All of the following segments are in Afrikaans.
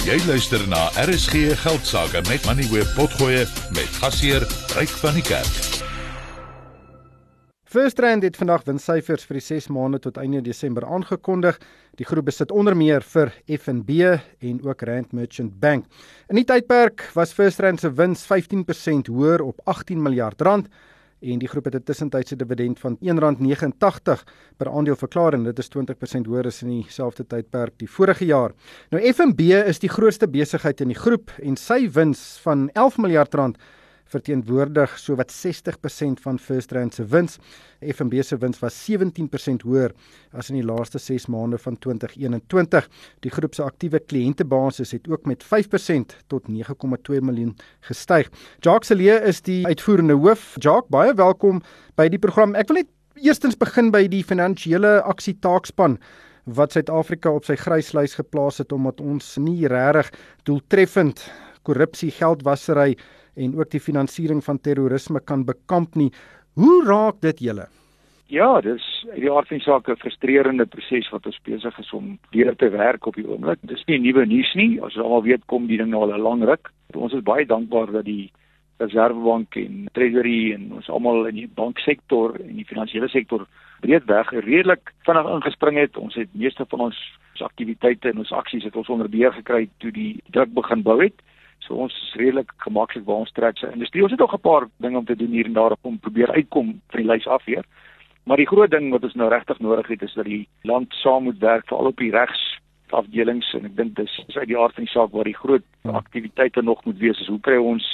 Jy luister na RSG Geldsaake met Money Web Potgoe met gasheer Ryk van die Kerk. First Rand het vandag winssyfers vir die 6 maande tot einde Desember aangekondig. Die groep besit onder meer vir FNB en ook Rand Merchant Bank. In die tydperk was First Rand se wins 15% hoër op 18 miljard rand en die groep het 'n tussentydse dividend van R1.89 per aandeel verklaar en dit is 20% hoër as in dieselfde tydperk die vorige jaar. Nou FNB is die grootste besigheid in die groep en sy wins van 11 miljard rand verteenwoordig sowat 60% van First Rand se wins. FNB se wins was 17% hoër as in die laaste 6 maande van 2021. Die groep se aktiewe kliëntebasis het ook met 5% tot 9,2 miljoen gestyg. Jacques Celie is die uitvoerende hoof. Jacques, baie welkom by die program. Ek wil net eerstens begin by die finansiële aksie taakspan wat Suid-Afrika op sy gryslys geplaas het omdat ons nie regtig doeltreffend korrupsie, geldwasery en ook die finansiering van terrorisme kan bekamp nie. Hoe raak dit julle? Ja, dis uit die aard van die saak 'n frustrerende proses wat ons besig is om deur te werk op die oomblik. Dis nie nuwe nuus nie. Ons almal weet kom die ding nou al 'n lang ruk. Ons is baie dankbaar dat die Reservebank en Treasury en ons almal in die banksektor en die finansiële sektor breedweg redelik vinnig ingespring het. Ons het meeste van ons aktiwiteite en ons aksies het ons onder beheer gekry toe die druk begin bou het. So ons is redelik gemaklik waar ons trek sy industrie. Ons het nog 'n paar dinge om te doen hier en daar om probeer uitkom van die lys af weer. Maar die groot ding wat ons nou regtig nodig het is dat die land saam moet werk veral op die regs afdelings en ek dink dis is uit die aard van die saak waar die groot ja. aktiwiteite nog moet wees is hoe kry ons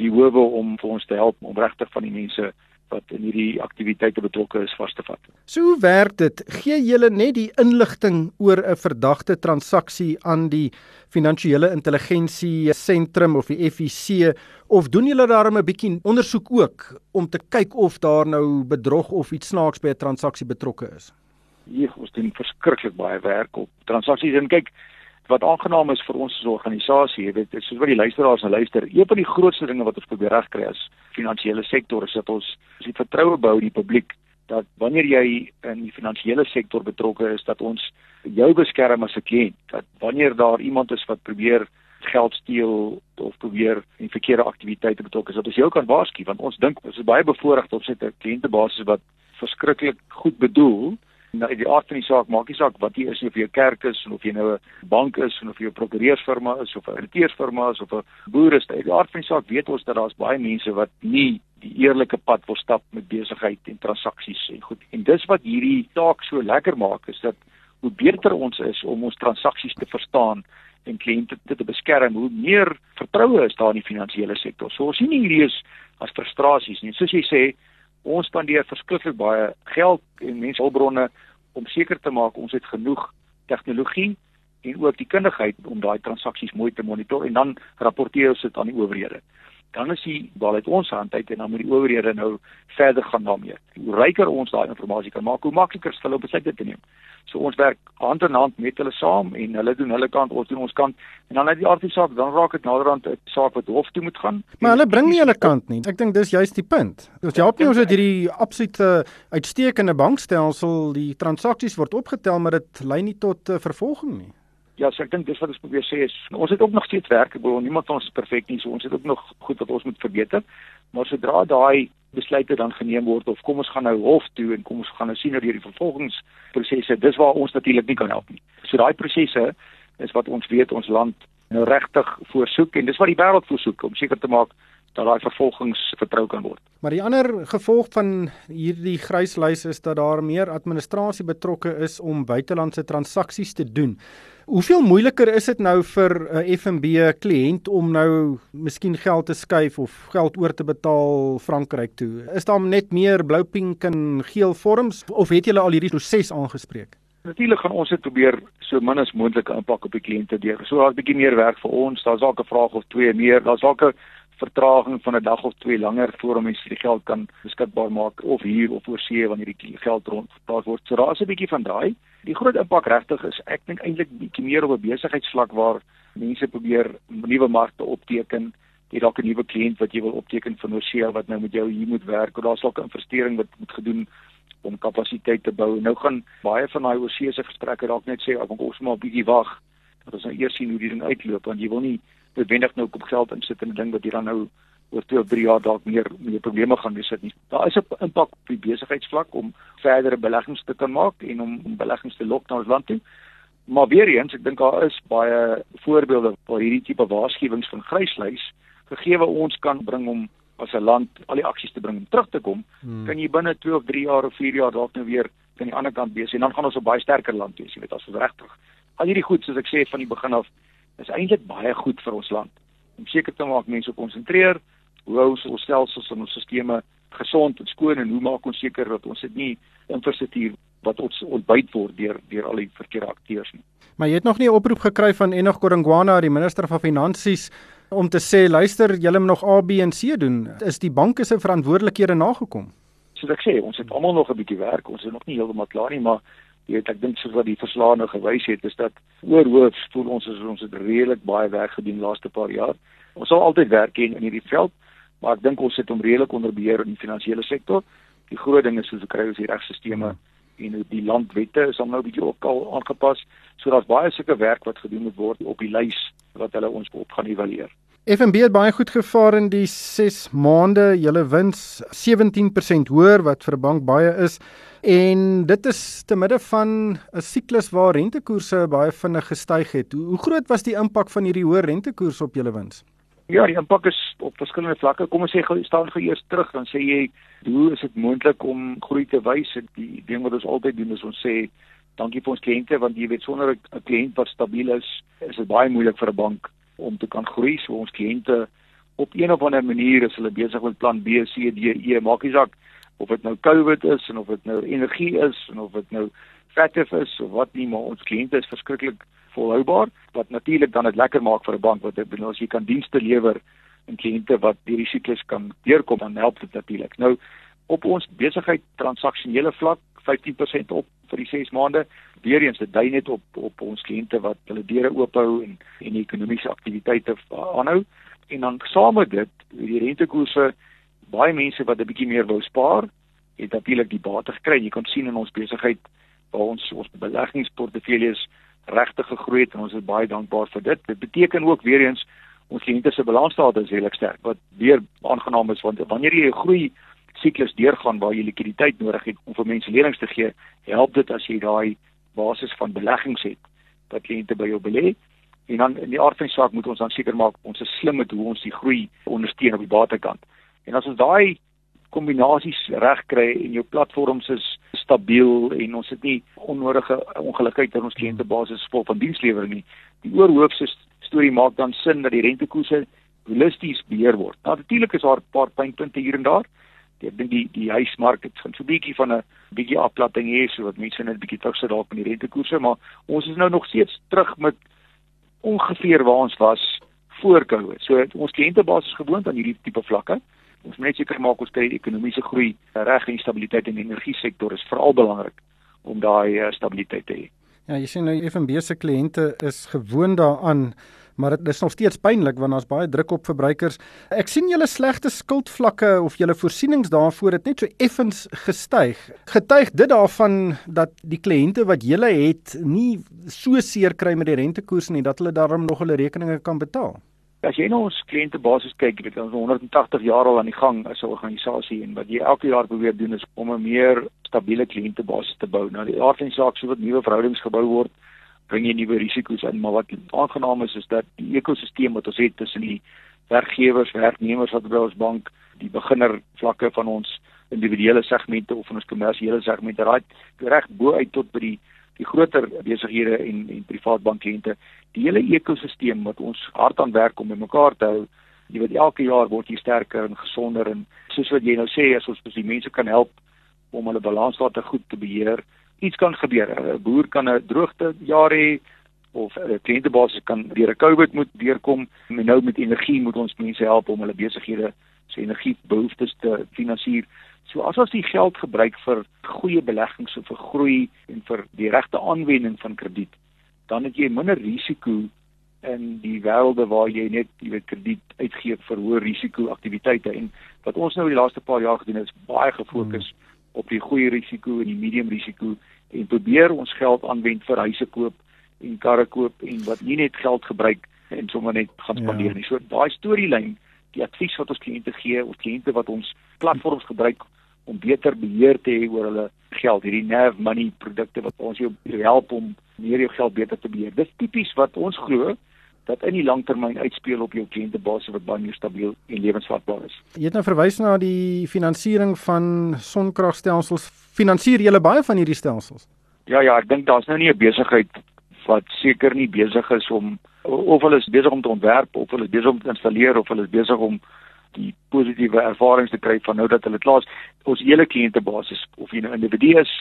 die howe om vir ons te help om regtig van die mense wat in hierdie aktiwiteite betrokke is vas te vat. So hoe werk dit? Gee julle net die inligting oor 'n verdagte transaksie aan die finansiële intelligensie sentrum of die FIC of doen julle daarmee 'n bietjie ondersoek ook om te kyk of daar nou bedrog of iets snaaks by 'n transaksie betrokke is? Hier ons doen verskriklik baie werk op transaksies en kyk wat aangenaam is vir ons as 'n organisasie, jy weet, soos wat die luisteraars nou luister, een van die grootste dinge wat ons probeer regkry as finansiële sektor is dat ons is die vertroue bou in die publiek dat wanneer jy in die finansiële sektor betrokke is, dat ons jou beskerm as 'n kliënt, dat wanneer daar iemand is wat probeer geld steel of probeer in verkeerde aktiwiteite betrokke is, dat ons jou kan waarsku want ons dink ons is baie bevoorreg om sit 'n kliëntebasis wat verskriklik goed bedoel nou die aard van die saak maak nie saak wat jy is of jy 'n kerk is of jy nou 'n bank is of jy 'n prokureursfirma is of 'n auditeursfirma is of 'n boer is. Die aard van die saak weet ons dat daar's baie mense wat nie die eerlike pad wil stap met besigheid en transaksies en goed. En dis wat hierdie taak so lekker maak is dat hoe beter ons is om ons transaksies te verstaan en kliënte te, te beskerm, hoe meer vertroue is daar in die finansiële sektor. So ons sien hierdie is as frustrasies nie. Soos jy sê, ons spandeer verskriklik baie geld en menshulpbronne om seker te maak ons het genoeg tegnologie en ook die kundigheid om daai transaksies mooi te monitor en dan rapporteer ons dit aan die owerhede dan is die bal uit ons hand uit en dan moet die owerhede nou verder gaan daarmee. Hoe ryker ons daai inligting kan maak, hoe makliker is hulle om besluite te neem. So ons werk hand in hand met hulle saam en hulle doen hulle kant, ons doen ons kant en dan uit die aard van die saak, dan raak dit naderhand 'n saak wat hof toe moet gaan. Maar hulle bring nie hulle kant nie. Ek dink dis juist die punt. Ons help nie ons het hierdie absolute uitstekende bankstelsel, die transaksies word opgetel, maar dit lei nie tot uh, vervolging nie. Ja, so ek dink dis wat ek probeer sê is ons het ook nog steeds werk. Ek bedoel niemand ons is perfek nie, so ons het ook nog goed wat ons moet verbeter. Maar sodra daai besluite dan geneem word of kom ons gaan nou hof toe en kom ons gaan nou sien hoe die vervolgingsprosesse, dis waar ons natuurlik nie kan help nie. So daai prosesse is wat ons weet ons land nou regtig voorsoek en dis wat die wêreld voorsoek om seker te maak dat daai vervolgings vertrou kan word. Maar die ander gevolg van hierdie gryslys is dat daar meer administrasie betrokke is om buitelandse transaksies te doen. Hoeveel moeiliker is dit nou vir 'n FNB kliënt om nou miskien geld te skuif of geld oor te betaal Frankryk toe? Is daar net meer blou pink en geel vorms of het julle al hierdie proses aangespreek? Natuurlik gaan ons dit probeer so min as moontlik impak op die kliënte deur. So daar's 'n bietjie meer werk vir ons. Daar's dalk 'n vraag of twee meer. Daar's dalk 'n vertraging van 'n dag of twee langer voor om die geld kan beskikbaar maak of hier of oorsee wanneer die geld rondgeplaas word. So daar's 'n bietjie van daai. Die groot impak regtig is ek dink eintlik bietjie meer op 'n besigheidsvlak waar mense probeer nuwe markte opteken. Jy dalk 'n nuwe kliënt wat jy wil opteken vir oorsee wat nou met jou hier moet werk daar's dalk 'n investering wat moet gedoen om kapasiteit te bou. Nou gaan baie van daai oorsee se gesprekke dalk net sê, "Ek wil ons maar 'n bietjie wag." dat ons nou eers sien hoe die ding uitloop want jy wil nie noodwendig nou op geld insit in 'n ding wat jy dan nou oor 2 of 3 jaar dalk meer meer probleme gaan hê sit nie. Daar is 'n impak op die besigheidsvlak om verdere beleggings te kan maak en om beleggings te lok na ons land toe. Maar weer eens, ek dink daar is baie voorbeelde waar hierdie tipe waarskuwings van gryslys gegee wat ons kan bring om as 'n land al die aksies te bring om terug te kom, hmm. kan jy binne 2 of 3 jaar of 4 jaar dalk nou weer aan die ander kant wees en dan gaan ons 'n baie sterker land wees, jy weet, as ons regtig al hierdie goed soos ek sê van die begin af is eintlik baie goed vir ons land. Om seker te maak mense konsentreer, hoe hou ons ons stelsels en ons stelsels gesond en skoon en hoe maak ons seker dat ons dit nie infrastruktuur wat ons ontbyt word deur deur al die verkeerde akteurs nie. Maar jy het nog nie 'n oproep gekry van Enoch Godongwana, die minister van finansies om te sê luister, julle moet nog A, B en C doen. Is die banke se verantwoordelikhede nagekom? Soos ek sê, ons het almal nog 'n bietjie werk. Ons is nog nie heeltemal klaar nie, maar jy weet ek dink soos wat die verslae nou gewys het, is dat oorhoof voel ons is ons het redelik baie werk gedoen laaste paar jaar. Ons sal altyd werk hê in hierdie veld, maar ek dink ons sit hom redelik onder beheer in die finansiële sektor. Die groot ding is ek kry ons die regstelsels en die landwette is dan nou bietjie ook al aangepas. So daar's baie sulke werk wat gedoen moet word op die lys wat hulle ons op gaan evalueer. FNB het baie goed gevaar in die 6 maande. Julle wins 17% hoër wat vir 'n bank baie is. En dit is te midde van 'n siklus waar rentekoerse baie vinnig gestyg het. Hoe groot was die impak van hierdie hoë rentekoers op julle wins? Ja, die impak is op verskillende vlakke. Kom ons sê staan gou eers terug dan sê jy, hoe is dit moontlik om groei te wys? Die ding wat ons altyd doen is ons sê dankie vir ons kliënte want jy weet sonder 'n kliënt wat stabiel is, is dit baie moeilik vir 'n bank om te kan groei. So ons kliënte op een of ander manier is hulle besig met plan B, C, D, E, maak nie saak of dit nou COVID is en of dit nou energie is en of dit nou vetter is of wat nie, maar ons kliënte is verskriklik volhoubaar wat natuurlik dan dit lekker maak vir 'n bank wat dit as jy kan dienste lewer en kliënte wat die risiko's kan deurkom dan help dit natuurlik. Nou op ons besigheid transaksionele vlak 15% op vir die 6 maande. Weereens dit dui net op op ons kliënte wat hulle deure oop hou en en ekonomiese aktiwiteite aanhou. En dan saam met dit, die rentekoerse baie mense wat 'n bietjie meer wou spaar, het natuurlik die bate gekry. Jy kan sien in ons besigheid waar ons ons beleggingsportefeuilles regtig gegroei het en ons is baie dankbaar vir dit. Dit beteken ook weer eens ons kliënte se balansstaat is regtig sterk wat weer aangenaam is want wanneer jy 'n groei siklus deurgaan waar jy likwiditeit nodig het om vir mense lenings te gee, help dit as jy daai basis van beleggings het dat kliënte by jou belê. En dan in die aard van die saak moet ons dan seker maak ons is slim met hoe ons die groei ondersteun op die batekant. En as ons daai kombinasies reg kry en jou platforms is stabiel en ons het nie onnodige ongelukheid in ons kliëntebasis vol van dienslewering nie. Die oorhoofse storie maak dan sin dat die rentekoerse holisties beheer word. Natuurlik is daar 'n paar pynpunte hier en daar. Ek dink die die huismark het so 'n bietjie van 'n bietjie afplatting hier so wat mense net bietjie terugsit dalk in die rentekoerse, maar ons is nou nog steeds terug met ongeveer waar ons was voor Covid. So ons kliëntebasis gewoond aan hierdie tipe vlakke ons net seker maak ons kry die ekonomiese groei reg en stabiliteit in die energie sektor is veral belangrik om daai uh, stabiliteit te hê. Ja, jy sien nou FNB se kliënte is gewoond daaraan, maar dit is nog steeds pynlik want daar's baie druk op verbruikers. Ek sien julle slegte skuldvlakke of julle voorsienings daarvoor het net so effens gestyg. Getuig dit daarvan dat die kliënte wat julle het nie so seer kry met die rentekoers nie dat hulle daarom nog hulle rekeninge kan betaal. As jy nou ons kliëntebasis kyk, weet ons 180 jaar al aan die gang as 'n organisasie en wat jy elke jaar probeer doen is om 'n meer stabiele kliëntebasis te bou. Nou die aard van die saak so wat nuwe verhoudings gebou word, bring jy nuwe risiko's in, maar wat aangenaam is is dat die ekosisteem wat ons het tussen die werkgewers, werknemers wat by ons bank, die beginner vlakke van ons individuele segmente of van ons kommersiële segmente, raai reg bo uit tot by die die groter besighede en en privaat bankkliënte die hele ekosisteem wat ons hard aan werk om mekaar te hou jy weet elke jaar word jy sterker en gesonder en soos wat jy nou sê as ons die mense kan help om hulle balansstaat goed te beheer iets kan gebeur. 'n boer kan 'n droogte jaar hê of 'n kliëntebasis kan deur 'n COVID moet deurkom en nou met energie moet ons mense help om hulle besighede se energiebehoeftes te finansier So as ons die geld gebruik vir goeie beleggings of vir groei en vir die regte aanwending van krediet, dan het jy minder risiko in die wêrelde waar jy net jy weet krediet uitgee vir hoë risiko aktiwiteite en wat ons nou die laaste paar jaar gedoen het is baie gefokus hmm. op die goeie risiko en die medium risiko en probeer ons geld aanwend vir huise koop en karre koop en wat nie net geld gebruik en sommer net gaan spandeer ja. nie. So daai storielyn, die advies wat ons kliënte gee of kliënte wat ons platforms gebruik om beter beheer te hê oor hulle geld, hierdie nerve money produkte wat ons jou help om meer jou geld beter te beheer. Dis tipies wat ons glo dat in die langtermyn uitspeel op jou kliëntebasis wat baie meer stabiel en lewensvatbaar is. Jy het nou verwys na die finansiering van sonkragstelsels. Finansier jy baie van hierdie stelsels? Ja ja, ek dink daar's nou nie 'n besigheid wat seker nie besig is om of hulle is besig om te ontwerp of hulle is besig om te installeer of hulle is besig om die positiewe ervarings te kry van nou dat hulle klaar is. Ons hele kliëntebasis of jy nou 'n individu is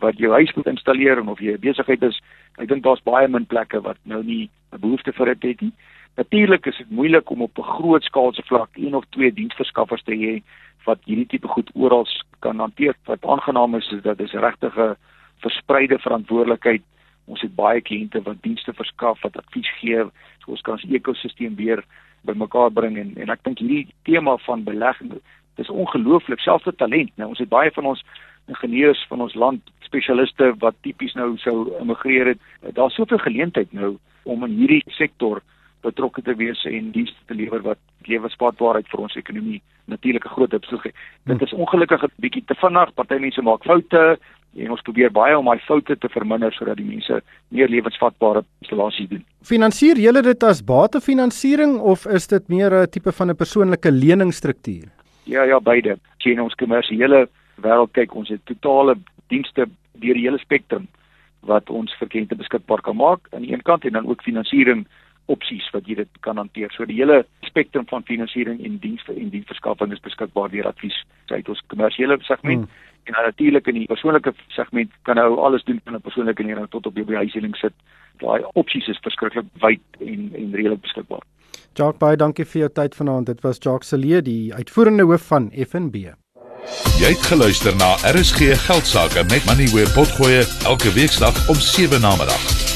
wat jou huis moet installeer en of jy 'n besigheid is ek dink daar's baie min plekke wat nou nie 'n behoefte vir dit het nie. Natuurlik is dit moeilik om op 'n groot skaalse vlak een of twee diensverskaffers te hê wat hierdie tipe goed oral kan hanteer. Wat aangenaam is is dat dis regtig 'n verspreide verantwoordelikheid ons het baie kliënte wat dienste verskaf wat advies gee. So ons kan ons ekosisteem weer bymekaar bring en en ek dink hierdie tema van belegging dis ongelooflik selfs vir talent nou ons het baie van ons ingenieurs van ons land spesialiste wat tipies nou sou immigreer het. Daar's soveel geleentheid nou om in hierdie sektor betrokke te wees en dienste te lewer wat lewensvatbaarheid vir ons ekonomie natuurlik 'n groot opsig het. Dit is ongelukkig 'n bietjie te vinnig, party mense maak foute en ons probeer baie om daai foute te verminder sodat die mense meer lewensvatbare installasies doen. Finansier julle dit as batefinansiering of is dit meer 'n tipe van 'n persoonlike leningsstruktuur? Ja ja, beide. Sien ons kommersiële wêreld kyk ons het totale dienste deur die hele spektrum wat ons vir kliënte beskikbaar kan maak aan die een kant en dan ook finansiering opsies wat jy dit kan hanteer. So die hele spektrum van finansiering en dienste en diensverskaffing is beskikbaar deur advies uit ons kommersiële segment hmm. en natuurlik in die persoonlike segment kan nou alles doen van 'n persoonlike lening tot op jou huishouding sit. Daai opsies is verskriklik wyd en en redelik beskikbaar. Jacques baie dankie vir jou tyd vanaand. Dit was Jacques Celie, die uitvoerende hoof van FNB. Jy het geluister na RSG Geldsaake met Money where potgoe elke weeksdag om 7 na middag.